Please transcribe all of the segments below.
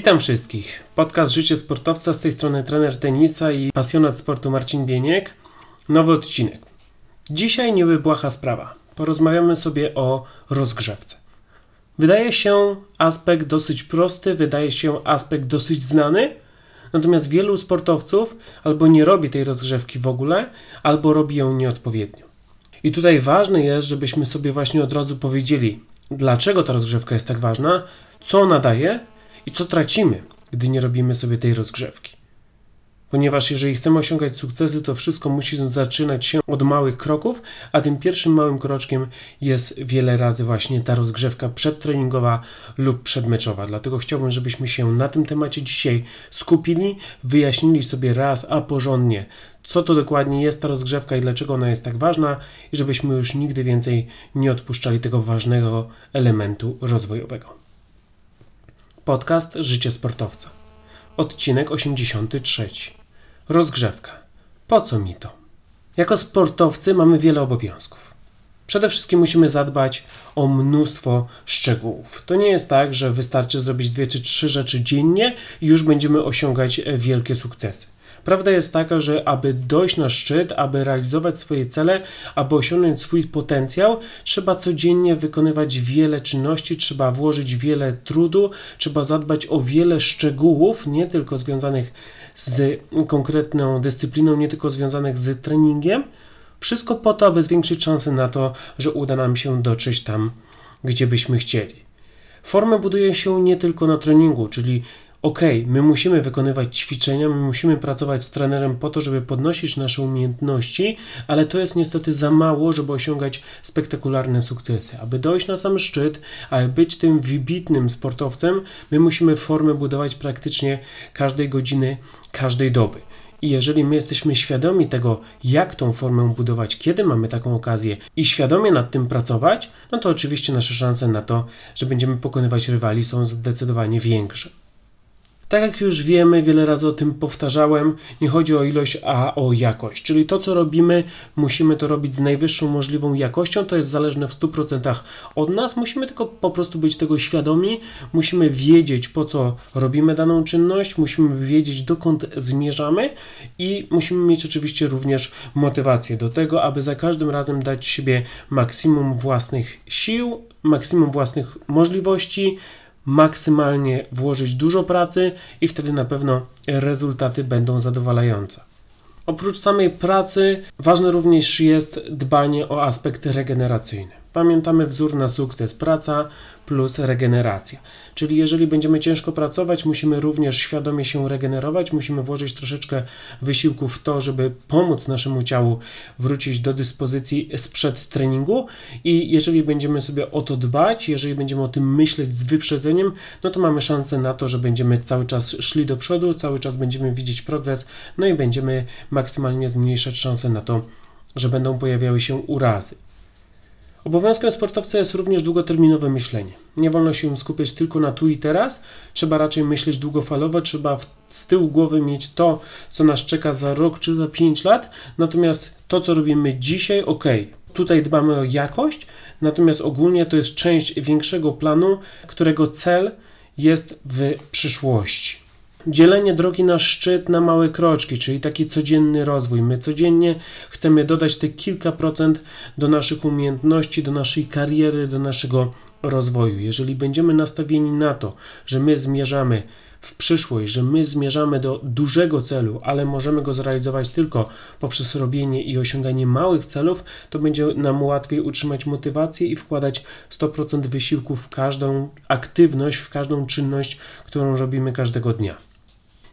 Witam wszystkich. Podcast Życie Sportowca, z tej strony trener tenisa i pasjonat sportu Marcin Bieniek. Nowy odcinek. Dzisiaj niewybłaha sprawa. Porozmawiamy sobie o rozgrzewce. Wydaje się aspekt dosyć prosty, wydaje się aspekt dosyć znany, natomiast wielu sportowców albo nie robi tej rozgrzewki w ogóle, albo robi ją nieodpowiednio. I tutaj ważne jest, żebyśmy sobie właśnie od razu powiedzieli, dlaczego ta rozgrzewka jest tak ważna, co ona daje i co tracimy, gdy nie robimy sobie tej rozgrzewki. Ponieważ jeżeli chcemy osiągać sukcesy, to wszystko musi zaczynać się od małych kroków, a tym pierwszym małym kroczkiem jest wiele razy właśnie ta rozgrzewka przedtreningowa lub przedmeczowa. Dlatego chciałbym, żebyśmy się na tym temacie dzisiaj skupili, wyjaśnili sobie raz, a porządnie, co to dokładnie jest ta rozgrzewka i dlaczego ona jest tak ważna, i żebyśmy już nigdy więcej nie odpuszczali tego ważnego elementu rozwojowego. Podcast Życie Sportowca. Odcinek 83. Rozgrzewka. Po co mi to? Jako sportowcy mamy wiele obowiązków. Przede wszystkim musimy zadbać o mnóstwo szczegółów. To nie jest tak, że wystarczy zrobić dwie czy trzy rzeczy dziennie i już będziemy osiągać wielkie sukcesy. Prawda jest taka, że aby dojść na szczyt, aby realizować swoje cele, aby osiągnąć swój potencjał, trzeba codziennie wykonywać wiele czynności, trzeba włożyć wiele trudu, trzeba zadbać o wiele szczegółów, nie tylko związanych z konkretną dyscypliną, nie tylko związanych z treningiem. Wszystko po to, aby zwiększyć szanse na to, że uda nam się dotrzeć tam, gdzie byśmy chcieli. Formę buduje się nie tylko na treningu, czyli ok, my musimy wykonywać ćwiczenia, my musimy pracować z trenerem po to, żeby podnosić nasze umiejętności, ale to jest niestety za mało, żeby osiągać spektakularne sukcesy. Aby dojść na sam szczyt, aby być tym wybitnym sportowcem, my musimy formę budować praktycznie każdej godziny, każdej doby. I jeżeli my jesteśmy świadomi tego, jak tą formę budować, kiedy mamy taką okazję i świadomie nad tym pracować, no to oczywiście nasze szanse na to, że będziemy pokonywać rywali są zdecydowanie większe. Tak jak już wiemy, wiele razy o tym powtarzałem, nie chodzi o ilość, a o jakość. Czyli to, co robimy, musimy to robić z najwyższą możliwą jakością. To jest zależne w 100% od nas. Musimy tylko po prostu być tego świadomi. Musimy wiedzieć, po co robimy daną czynność, musimy wiedzieć, dokąd zmierzamy i musimy mieć oczywiście również motywację do tego, aby za każdym razem dać siebie maksimum własnych sił, maksimum własnych możliwości maksymalnie włożyć dużo pracy i wtedy na pewno rezultaty będą zadowalające. Oprócz samej pracy, ważne również jest dbanie o aspekt regeneracyjny. Pamiętamy wzór na sukces: praca plus regeneracja. Czyli jeżeli będziemy ciężko pracować, musimy również świadomie się regenerować, musimy włożyć troszeczkę wysiłku w to, żeby pomóc naszemu ciału wrócić do dyspozycji sprzed treningu. I jeżeli będziemy sobie o to dbać, jeżeli będziemy o tym myśleć z wyprzedzeniem, no to mamy szansę na to, że będziemy cały czas szli do przodu, cały czas będziemy widzieć progres, no i będziemy maksymalnie zmniejszać szanse na to, że będą pojawiały się urazy. Obowiązkiem sportowca jest również długoterminowe myślenie. Nie wolno się skupiać tylko na tu i teraz, trzeba raczej myśleć długofalowo, trzeba z tyłu głowy mieć to, co nas czeka za rok czy za pięć lat, natomiast to, co robimy dzisiaj, ok, tutaj dbamy o jakość, natomiast ogólnie to jest część większego planu, którego cel jest w przyszłości dzielenie drogi na szczyt na małe kroczki, czyli taki codzienny rozwój. My codziennie chcemy dodać te kilka procent do naszych umiejętności, do naszej kariery, do naszego rozwoju. Jeżeli będziemy nastawieni na to, że my zmierzamy w przyszłość, że my zmierzamy do dużego celu, ale możemy go zrealizować tylko poprzez robienie i osiąganie małych celów, to będzie nam łatwiej utrzymać motywację i wkładać 100% wysiłku w każdą aktywność, w każdą czynność, którą robimy każdego dnia.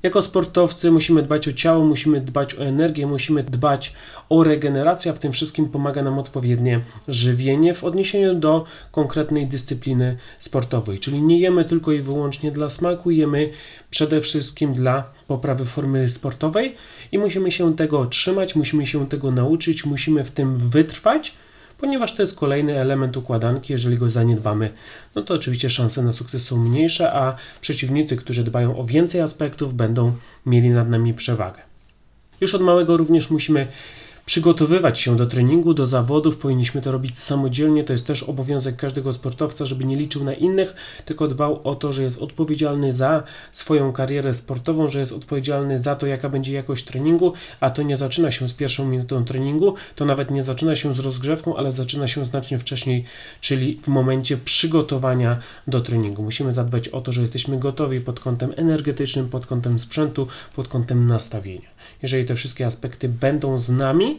Jako sportowcy musimy dbać o ciało, musimy dbać o energię, musimy dbać o regenerację, a w tym wszystkim pomaga nam odpowiednie żywienie w odniesieniu do konkretnej dyscypliny sportowej. Czyli nie jemy tylko i wyłącznie dla smaku, jemy przede wszystkim dla poprawy formy sportowej i musimy się tego trzymać, musimy się tego nauczyć, musimy w tym wytrwać ponieważ to jest kolejny element układanki. Jeżeli go zaniedbamy, no to oczywiście szanse na sukces są mniejsze, a przeciwnicy, którzy dbają o więcej aspektów, będą mieli nad nami przewagę. Już od małego również musimy przygotowywać się do treningu, do zawodów, powinniśmy to robić samodzielnie. To jest też obowiązek każdego sportowca, żeby nie liczył na innych, tylko dbał o to, że jest odpowiedzialny za swoją karierę sportową, że jest odpowiedzialny za to, jaka będzie jakość treningu, a to nie zaczyna się z pierwszą minutą treningu, to nawet nie zaczyna się z rozgrzewką, ale zaczyna się znacznie wcześniej, czyli w momencie przygotowania do treningu. Musimy zadbać o to, że jesteśmy gotowi pod kątem energetycznym, pod kątem sprzętu, pod kątem nastawienia. Jeżeli te wszystkie aspekty będą z nami,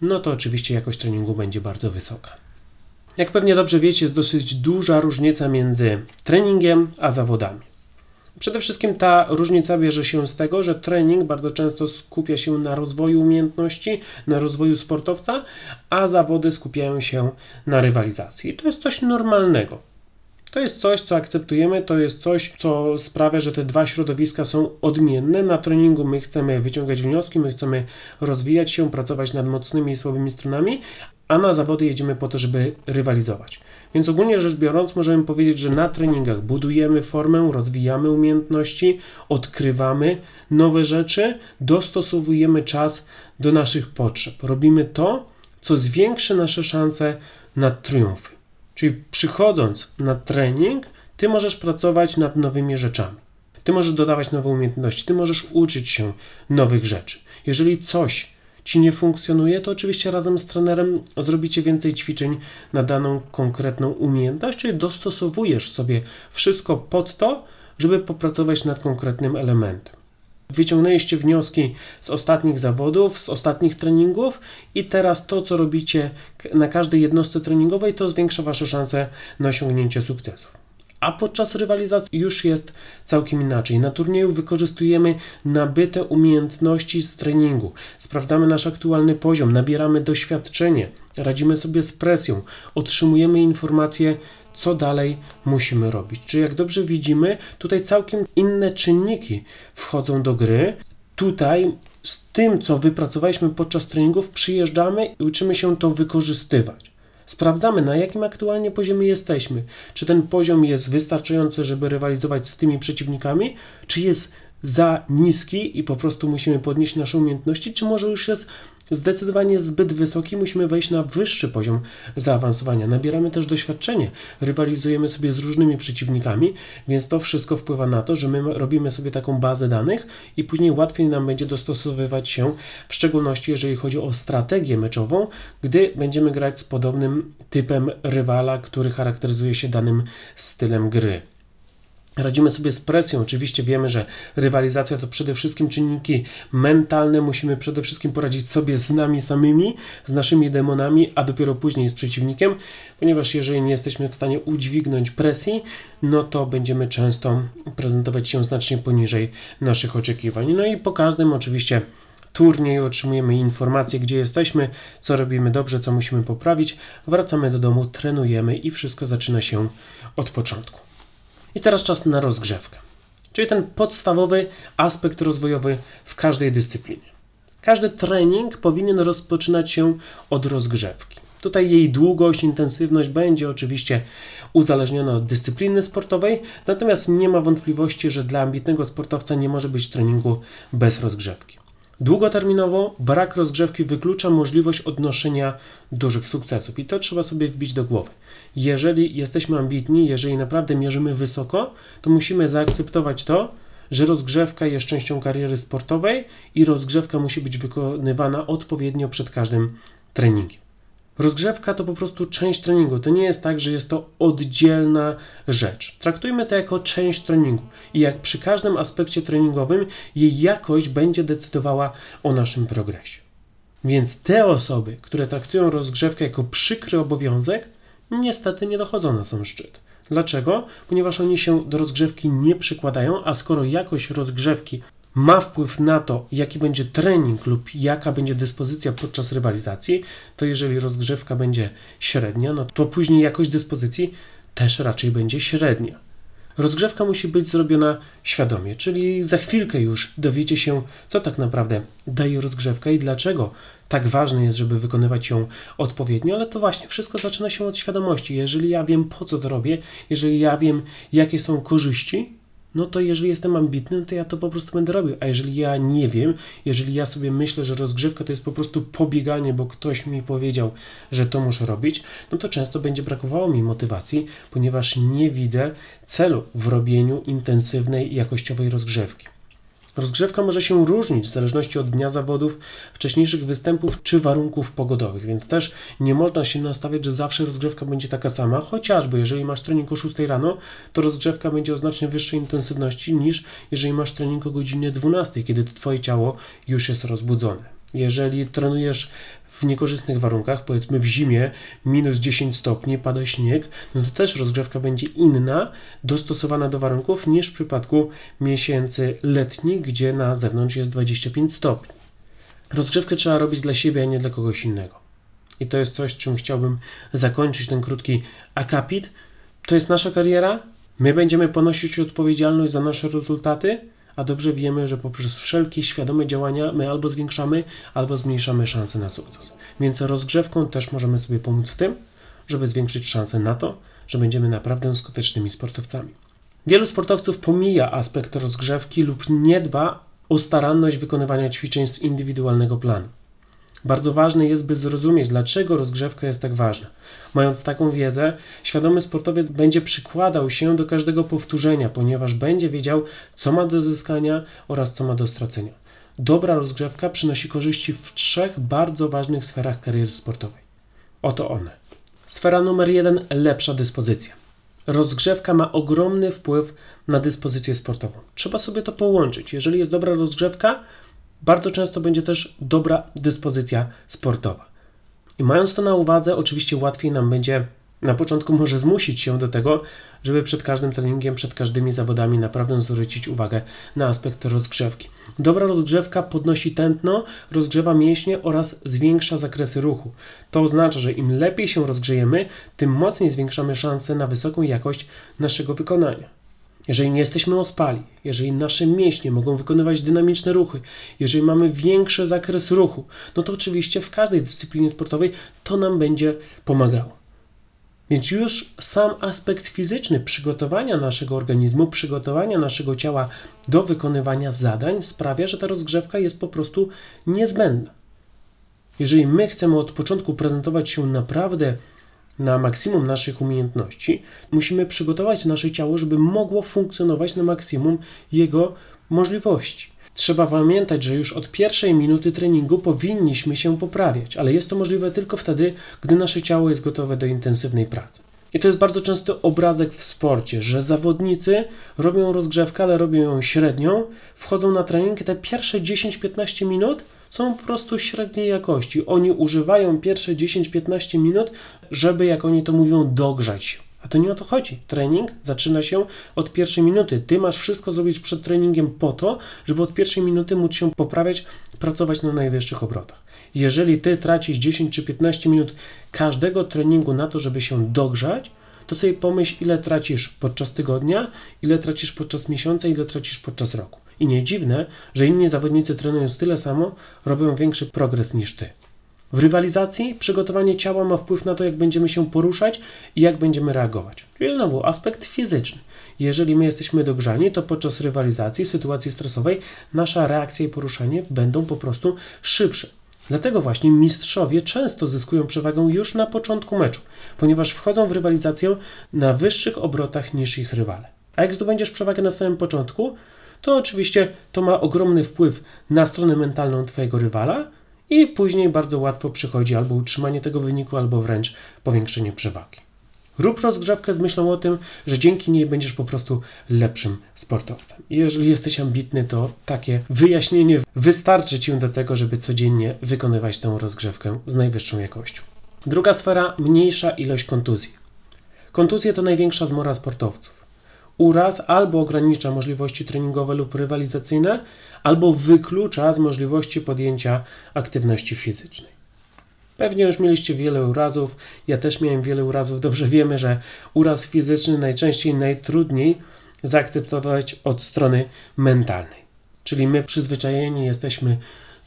no to oczywiście jakość treningu będzie bardzo wysoka. Jak pewnie dobrze wiecie, jest dosyć duża różnica między treningiem a zawodami. Przede wszystkim ta różnica bierze się z tego, że trening bardzo często skupia się na rozwoju umiejętności, na rozwoju sportowca, a zawody skupiają się na rywalizacji. I to jest coś normalnego. To jest coś, co akceptujemy, to jest coś, co sprawia, że te dwa środowiska są odmienne. Na treningu my chcemy wyciągać wnioski, my chcemy rozwijać się, pracować nad mocnymi i słabymi stronami, a na zawody jedziemy po to, żeby rywalizować. Więc ogólnie rzecz biorąc, możemy powiedzieć, że na treningach budujemy formę, rozwijamy umiejętności, odkrywamy nowe rzeczy, dostosowujemy czas do naszych potrzeb. Robimy to, co zwiększy nasze szanse na triumfy. Czyli przychodząc na trening, ty możesz pracować nad nowymi rzeczami. Ty możesz dodawać nowe umiejętności, ty możesz uczyć się nowych rzeczy. Jeżeli coś ci nie funkcjonuje, to oczywiście razem z trenerem zrobicie więcej ćwiczeń na daną konkretną umiejętność, czyli dostosowujesz sobie wszystko pod to, żeby popracować nad konkretnym elementem. Wyciągnęliście wnioski z ostatnich zawodów, z ostatnich treningów i teraz to, co robicie na każdej jednostce treningowej, to zwiększa Wasze szanse na osiągnięcie sukcesów. A podczas rywalizacji już jest całkiem inaczej. Na turnieju wykorzystujemy nabyte umiejętności z treningu, sprawdzamy nasz aktualny poziom, nabieramy doświadczenie, radzimy sobie z presją, otrzymujemy informacje co dalej musimy robić. Czy jak dobrze widzimy, tutaj całkiem inne czynniki wchodzą do gry. Tutaj z tym, co wypracowaliśmy podczas treningów, przyjeżdżamy i uczymy się to wykorzystywać. Sprawdzamy, na jakim aktualnie poziomie jesteśmy. Czy ten poziom jest wystarczający, żeby rywalizować z tymi przeciwnikami, czy jest za niski i po prostu musimy podnieść nasze umiejętności, czy może już jest zdecydowanie zbyt wysoki, musimy wejść na wyższy poziom zaawansowania. Nabieramy też doświadczenie, rywalizujemy sobie z różnymi przeciwnikami, więc to wszystko wpływa na to, że my robimy sobie taką bazę danych i później łatwiej nam będzie dostosowywać się, w szczególności jeżeli chodzi o strategię meczową, gdy będziemy grać z podobnym typem rywala, który charakteryzuje się danym stylem gry. Radzimy sobie z presją. Oczywiście wiemy, że rywalizacja to przede wszystkim czynniki mentalne. Musimy przede wszystkim poradzić sobie z nami samymi, z naszymi demonami, a dopiero później z przeciwnikiem, ponieważ jeżeli nie jesteśmy w stanie udźwignąć presji, no to będziemy często prezentować się znacznie poniżej naszych oczekiwań. No i po każdym oczywiście turnieju otrzymujemy informacje, gdzie jesteśmy, co robimy dobrze, co musimy poprawić. Wracamy do domu, trenujemy i wszystko zaczyna się od początku. I teraz czas na rozgrzewkę, czyli ten podstawowy aspekt rozwojowy w każdej dyscyplinie. Każdy trening powinien rozpoczynać się od rozgrzewki. Tutaj jej długość, intensywność będzie oczywiście uzależniona od dyscypliny sportowej, natomiast nie ma wątpliwości, że dla ambitnego sportowca nie może być treningu bez rozgrzewki. Długoterminowo brak rozgrzewki wyklucza możliwość odnoszenia dużych sukcesów i to trzeba sobie wbić do głowy. Jeżeli jesteśmy ambitni, jeżeli naprawdę mierzymy wysoko, to musimy zaakceptować to, że rozgrzewka jest częścią kariery sportowej i rozgrzewka musi być wykonywana odpowiednio przed każdym treningiem. Rozgrzewka to po prostu część treningu. To nie jest tak, że jest to oddzielna rzecz. Traktujmy to jako część treningu i jak przy każdym aspekcie treningowym, jej jakość będzie decydowała o naszym progresie. Więc te osoby, które traktują rozgrzewkę jako przykry obowiązek, niestety nie dochodzą na sam szczyt. Dlaczego? Ponieważ oni się do rozgrzewki nie przykładają, a skoro jakość rozgrzewki ma wpływ na to, jaki będzie trening lub jaka będzie dyspozycja podczas rywalizacji, to jeżeli rozgrzewka będzie średnia, no to później jakość dyspozycji też raczej będzie średnia. Rozgrzewka musi być zrobiona świadomie, czyli za chwilkę już dowiecie się, co tak naprawdę daje rozgrzewka i dlaczego tak ważne jest, żeby wykonywać ją odpowiednio, ale to właśnie wszystko zaczyna się od świadomości. Jeżeli ja wiem, po co to robię, jeżeli ja wiem, jakie są korzyści, no to jeżeli jestem ambitny, to ja to po prostu będę robił. A jeżeli ja nie wiem, jeżeli ja sobie myślę, że rozgrzewka to jest po prostu pobieganie, bo ktoś mi powiedział, że to muszę robić, no to często będzie brakowało mi motywacji, ponieważ nie widzę celu w robieniu intensywnej, jakościowej rozgrzewki. Rozgrzewka może się różnić w zależności od dnia zawodów, wcześniejszych występów czy warunków pogodowych, więc też nie można się nastawiać, że zawsze rozgrzewka będzie taka sama, chociażby jeżeli masz trening o 6 rano, to rozgrzewka będzie o znacznie wyższej intensywności niż jeżeli masz trening o godzinie 12, kiedy twoje ciało już jest rozbudzone. Jeżeli trenujesz w niekorzystnych warunkach, powiedzmy w zimie, minus 10 stopni, pada śnieg, no to też rozgrzewka będzie inna, dostosowana do warunków niż w przypadku miesięcy letnich, gdzie na zewnątrz jest 25 stopni. Rozgrzewkę trzeba robić dla siebie, a nie dla kogoś innego. I to jest coś, czym chciałbym zakończyć ten krótki akapit. To jest nasza kariera. My będziemy ponosić odpowiedzialność za nasze rezultaty a dobrze wiemy, że poprzez wszelkie świadome działania my albo zwiększamy, albo zmniejszamy szanse na sukces. Więc rozgrzewką też możemy sobie pomóc w tym, żeby zwiększyć szanse na to, że będziemy naprawdę skutecznymi sportowcami. Wielu sportowców pomija aspekt rozgrzewki lub nie dba o staranność wykonywania ćwiczeń z indywidualnego planu. Bardzo ważne jest, by zrozumieć, dlaczego rozgrzewka jest tak ważna. Mając taką wiedzę, świadomy sportowiec będzie przykładał się do każdego powtórzenia, ponieważ będzie wiedział, co ma do zyskania oraz co ma do stracenia. Dobra rozgrzewka przynosi korzyści w trzech bardzo ważnych sferach kariery sportowej. Oto one. Sfera numer jeden lepsza dyspozycja. Rozgrzewka ma ogromny wpływ na dyspozycję sportową. Trzeba sobie to połączyć. Jeżeli jest dobra rozgrzewka, bardzo często będzie też dobra dyspozycja sportowa. I mając to na uwadze, oczywiście łatwiej nam będzie na początku może zmusić się do tego, żeby przed każdym treningiem, przed każdymi zawodami naprawdę zwrócić uwagę na aspekt rozgrzewki. Dobra rozgrzewka podnosi tętno, rozgrzewa mięśnie oraz zwiększa zakresy ruchu. To oznacza, że im lepiej się rozgrzejemy, tym mocniej zwiększamy szanse na wysoką jakość naszego wykonania. Jeżeli nie jesteśmy ospali, jeżeli nasze mięśnie mogą wykonywać dynamiczne ruchy, jeżeli mamy większy zakres ruchu, no to oczywiście w każdej dyscyplinie sportowej to nam będzie pomagało. Więc już sam aspekt fizyczny przygotowania naszego organizmu, przygotowania naszego ciała do wykonywania zadań sprawia, że ta rozgrzewka jest po prostu niezbędna. Jeżeli my chcemy od początku prezentować się naprawdę na maksimum naszych umiejętności, musimy przygotować nasze ciało, żeby mogło funkcjonować na maksimum jego możliwości. Trzeba pamiętać, że już od pierwszej minuty treningu powinniśmy się poprawiać, ale jest to możliwe tylko wtedy, gdy nasze ciało jest gotowe do intensywnej pracy. I to jest bardzo często obrazek w sporcie, że zawodnicy robią rozgrzewkę, ale robią ją średnią, wchodzą na trening te pierwsze 10-15 minut są po prostu średniej jakości. Oni używają pierwsze 10-15 minut, żeby, jak oni to mówią, dogrzać. A to nie o to chodzi. Trening zaczyna się od pierwszej minuty. Ty masz wszystko zrobić przed treningiem po to, żeby od pierwszej minuty móc się poprawiać, pracować na najwyższych obrotach. Jeżeli ty tracisz 10 czy 15 minut każdego treningu na to, żeby się dogrzać, to sobie pomyśl, ile tracisz podczas tygodnia, ile tracisz podczas miesiąca, ile tracisz podczas roku. I nie dziwne, że inni zawodnicy trenując tyle samo, robią większy progres niż ty. W rywalizacji przygotowanie ciała ma wpływ na to, jak będziemy się poruszać i jak będziemy reagować. Czyli znowu aspekt fizyczny. Jeżeli my jesteśmy dogrzani, to podczas rywalizacji, sytuacji stresowej, nasza reakcja i poruszanie będą po prostu szybsze. Dlatego właśnie mistrzowie często zyskują przewagę już na początku meczu, ponieważ wchodzą w rywalizację na wyższych obrotach niż ich rywale. A jak zdobędziesz przewagę na samym początku, to oczywiście to ma ogromny wpływ na stronę mentalną Twojego rywala i później bardzo łatwo przychodzi albo utrzymanie tego wyniku, albo wręcz powiększenie przewagi. Rób rozgrzewkę z myślą o tym, że dzięki niej będziesz po prostu lepszym sportowcem. Jeżeli jesteś ambitny, to takie wyjaśnienie wystarczy Ci do tego, żeby codziennie wykonywać tę rozgrzewkę z najwyższą jakością. Druga sfera mniejsza ilość kontuzji. Kontuzje to największa zmora sportowców uraz albo ogranicza możliwości treningowe lub rywalizacyjne, albo wyklucza z możliwości podjęcia aktywności fizycznej. Pewnie już mieliście wiele urazów, ja też miałem wiele urazów. Dobrze wiemy, że uraz fizyczny najczęściej najtrudniej zaakceptować od strony mentalnej. Czyli my przyzwyczajeni jesteśmy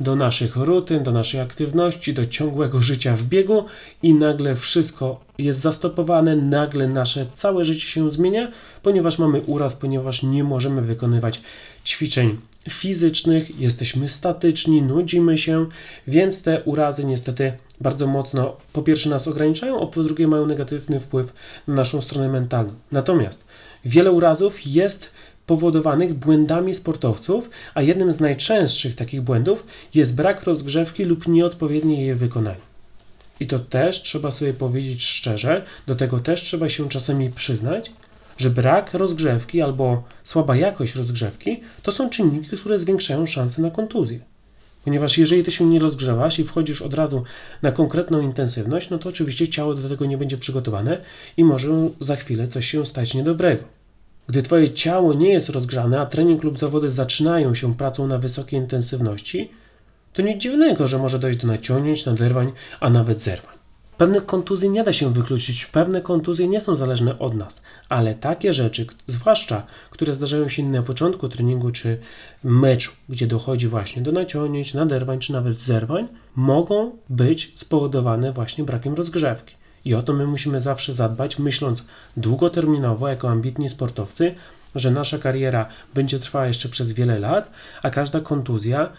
do naszych rutyn, do naszej aktywności, do ciągłego życia w biegu i nagle wszystko jest zastopowane, nagle nasze całe życie się zmienia, ponieważ mamy uraz, ponieważ nie możemy wykonywać ćwiczeń fizycznych, jesteśmy statyczni, nudzimy się, więc te urazy niestety bardzo mocno po pierwsze nas ograniczają, a po drugie mają negatywny wpływ na naszą stronę mentalną. Natomiast wiele urazów jest powodowanych błędami sportowców, a jednym z najczęstszych takich błędów jest brak rozgrzewki lub nieodpowiednie jej wykonanie. I to też trzeba sobie powiedzieć szczerze, do tego też trzeba się czasami przyznać, że brak rozgrzewki albo słaba jakość rozgrzewki to są czynniki, które zwiększają szanse na kontuzję. Ponieważ jeżeli ty się nie rozgrzewasz i wchodzisz od razu na konkretną intensywność, no to oczywiście ciało do tego nie będzie przygotowane i może za chwilę coś się stać niedobrego. Gdy Twoje ciało nie jest rozgrzane, a trening lub zawody zaczynają się pracą na wysokiej intensywności, to nic dziwnego, że może dojść do naciągnięć, naderwań, a nawet zerwań. Pewnych kontuzji nie da się wykluczyć, pewne kontuzje nie są zależne od nas, ale takie rzeczy, zwłaszcza które zdarzają się na początku treningu czy meczu, gdzie dochodzi właśnie do naciągnięć, naderwań czy nawet zerwań, mogą być spowodowane właśnie brakiem rozgrzewki. I o to my musimy zawsze zadbać, myśląc długoterminowo, jako ambitni sportowcy, że nasza kariera będzie trwała jeszcze przez wiele lat, a każda kontuzja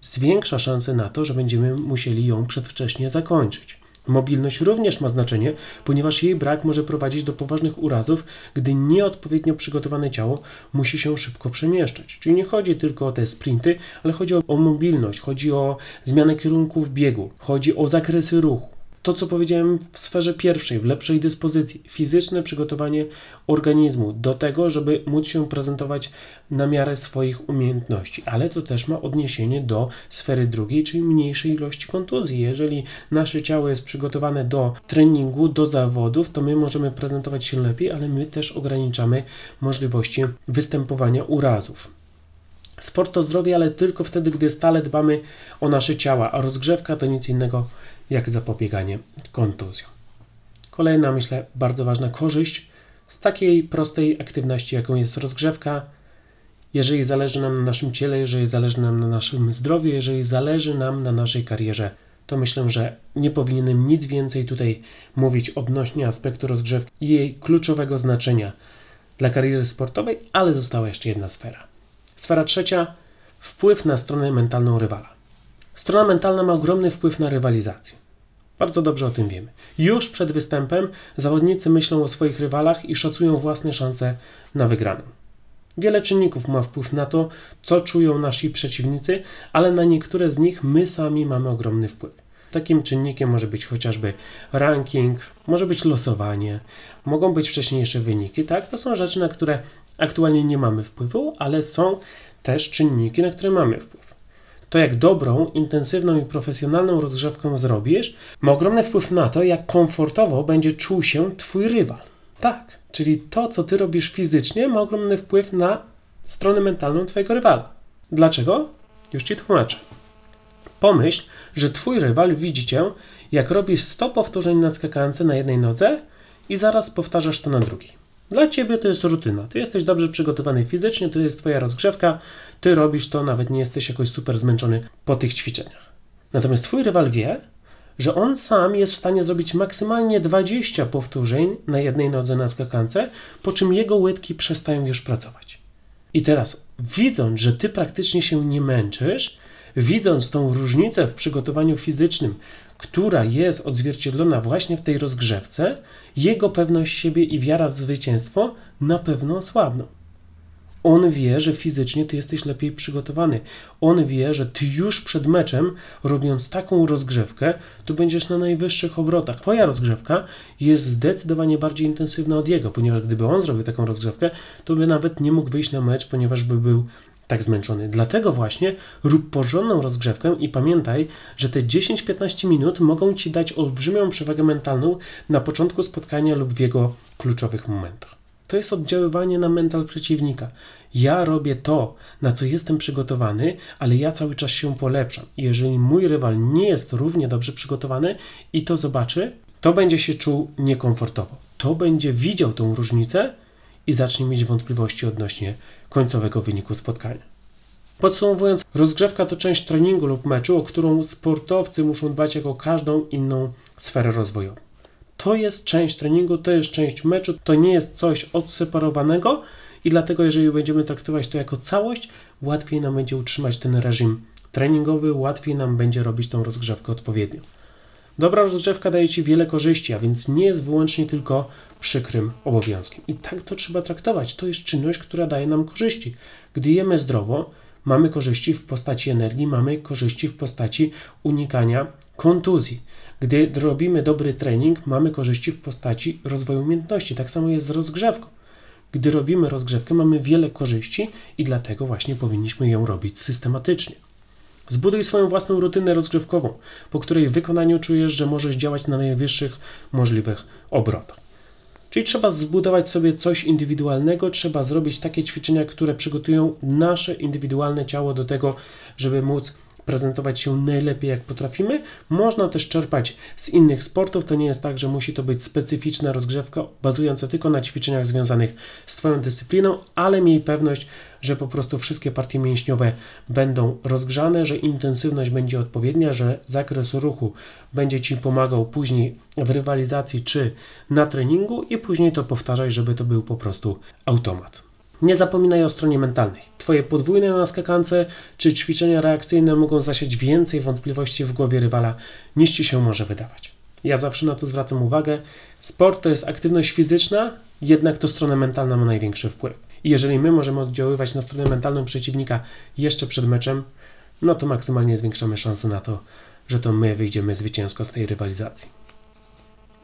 zwiększa szanse na to, że będziemy musieli ją przedwcześnie zakończyć. Mobilność również ma znaczenie, ponieważ jej brak może prowadzić do poważnych urazów, gdy nieodpowiednio przygotowane ciało musi się szybko przemieszczać. Czyli nie chodzi tylko o te sprinty, ale chodzi o, o mobilność, chodzi o zmianę kierunków biegu, chodzi o zakresy ruchu to, co powiedziałem w sferze pierwszej, w lepszej dyspozycji, fizyczne przygotowanie organizmu do tego, żeby móc się prezentować na miarę swoich umiejętności, ale to też ma odniesienie do sfery drugiej, czyli mniejszej ilości kontuzji. Jeżeli nasze ciało jest przygotowane do treningu, do zawodów, to my możemy prezentować się lepiej, ale my też ograniczamy możliwości występowania urazów. Sport to zdrowie, ale tylko wtedy, gdy stale dbamy o nasze ciała, a rozgrzewka to nic innego jak zapobieganie kontuzjom. Kolejna, myślę, bardzo ważna korzyść z takiej prostej aktywności, jaką jest rozgrzewka. Jeżeli zależy nam na naszym ciele, jeżeli zależy nam na naszym zdrowiu, jeżeli zależy nam na naszej karierze, to myślę, że nie powinienem nic więcej tutaj mówić odnośnie aspektu rozgrzewki i jej kluczowego znaczenia dla kariery sportowej, ale została jeszcze jedna sfera. Sfera trzecia wpływ na stronę mentalną rywala. Strona mentalna ma ogromny wpływ na rywalizację. Bardzo dobrze o tym wiemy. Już przed występem zawodnicy myślą o swoich rywalach i szacują własne szanse na wygraną. Wiele czynników ma wpływ na to, co czują nasi przeciwnicy, ale na niektóre z nich my sami mamy ogromny wpływ. Takim czynnikiem może być chociażby ranking, może być losowanie, mogą być wcześniejsze wyniki, tak? To są rzeczy, na które aktualnie nie mamy wpływu, ale są też czynniki, na które mamy wpływ to jak dobrą, intensywną i profesjonalną rozgrzewkę zrobisz, ma ogromny wpływ na to, jak komfortowo będzie czuł się Twój rywal. Tak, czyli to, co Ty robisz fizycznie, ma ogromny wpływ na stronę mentalną Twojego rywala. Dlaczego? Już Ci tłumaczę. Pomyśl, że Twój rywal widzi Cię, jak robisz 100 powtórzeń na skakance na jednej nodze i zaraz powtarzasz to na drugiej. Dla ciebie to jest rutyna. Ty jesteś dobrze przygotowany fizycznie, to jest twoja rozgrzewka, ty robisz to, nawet nie jesteś jakoś super zmęczony po tych ćwiczeniach. Natomiast twój rywal wie, że on sam jest w stanie zrobić maksymalnie 20 powtórzeń na jednej nodze na skakance, po czym jego łydki przestają już pracować. I teraz, widząc, że ty praktycznie się nie męczysz, widząc tą różnicę w przygotowaniu fizycznym, która jest odzwierciedlona właśnie w tej rozgrzewce, jego pewność siebie i wiara w zwycięstwo na pewno osłabną. On wie, że fizycznie ty jesteś lepiej przygotowany. On wie, że ty już przed meczem, robiąc taką rozgrzewkę, to będziesz na najwyższych obrotach. Twoja rozgrzewka jest zdecydowanie bardziej intensywna od jego, ponieważ gdyby on zrobił taką rozgrzewkę, to by nawet nie mógł wyjść na mecz, ponieważ by był tak zmęczony. Dlatego właśnie rób porządną rozgrzewkę i pamiętaj, że te 10-15 minut mogą ci dać olbrzymią przewagę mentalną na początku spotkania lub w jego kluczowych momentach. To jest oddziaływanie na mental przeciwnika. Ja robię to, na co jestem przygotowany, ale ja cały czas się polepszam. Jeżeli mój rywal nie jest równie dobrze przygotowany i to zobaczy, to będzie się czuł niekomfortowo. To będzie widział tą różnicę i zacznie mieć wątpliwości odnośnie końcowego wyniku spotkania. Podsumowując, rozgrzewka to część treningu lub meczu, o którą sportowcy muszą dbać jako każdą inną sferę rozwojową. To jest część treningu, to jest część meczu, to nie jest coś odseparowanego i dlatego, jeżeli będziemy traktować to jako całość, łatwiej nam będzie utrzymać ten reżim treningowy, łatwiej nam będzie robić tą rozgrzewkę odpowiednio. Dobra rozgrzewka daje Ci wiele korzyści, a więc nie jest wyłącznie tylko przykrym obowiązkiem. I tak to trzeba traktować. To jest czynność, która daje nam korzyści. Gdy jemy zdrowo, mamy korzyści w postaci energii, mamy korzyści w postaci unikania kontuzji. Gdy robimy dobry trening, mamy korzyści w postaci rozwoju umiejętności. Tak samo jest z rozgrzewką. Gdy robimy rozgrzewkę, mamy wiele korzyści i dlatego właśnie powinniśmy ją robić systematycznie. Zbuduj swoją własną rutynę rozgrzewkową, po której wykonaniu czujesz, że możesz działać na najwyższych możliwych obrotach. Czyli trzeba zbudować sobie coś indywidualnego, trzeba zrobić takie ćwiczenia, które przygotują nasze indywidualne ciało do tego, żeby móc prezentować się najlepiej jak potrafimy. Można też czerpać z innych sportów. To nie jest tak, że musi to być specyficzna rozgrzewka bazująca tylko na ćwiczeniach związanych z Twoją dyscypliną, ale miej pewność, że po prostu wszystkie partie mięśniowe będą rozgrzane, że intensywność będzie odpowiednia, że zakres ruchu będzie Ci pomagał później w rywalizacji czy na treningu i później to powtarzaj, żeby to był po prostu automat. Nie zapominaj o stronie mentalnej. Twoje podwójne na skakance czy ćwiczenia reakcyjne mogą zasiać więcej wątpliwości w głowie rywala niż ci się może wydawać. Ja zawsze na to zwracam uwagę. Sport to jest aktywność fizyczna, jednak to strona mentalna ma największy wpływ. I jeżeli my możemy oddziaływać na stronę mentalną przeciwnika jeszcze przed meczem, no to maksymalnie zwiększamy szanse na to, że to my wyjdziemy zwycięsko z tej rywalizacji.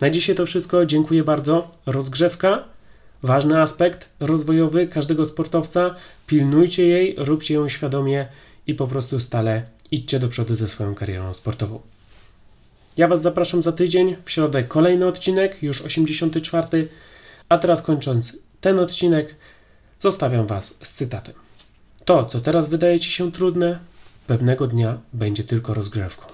Na dzisiaj to wszystko. Dziękuję bardzo. Rozgrzewka ważny aspekt rozwojowy każdego sportowca. Pilnujcie jej, róbcie ją świadomie i po prostu stale idźcie do przodu ze swoją karierą sportową. Ja Was zapraszam za tydzień, w środę kolejny odcinek, już 84. A teraz kończąc ten odcinek, zostawiam Was z cytatem. To, co teraz wydaje Ci się trudne, pewnego dnia będzie tylko rozgrzewką.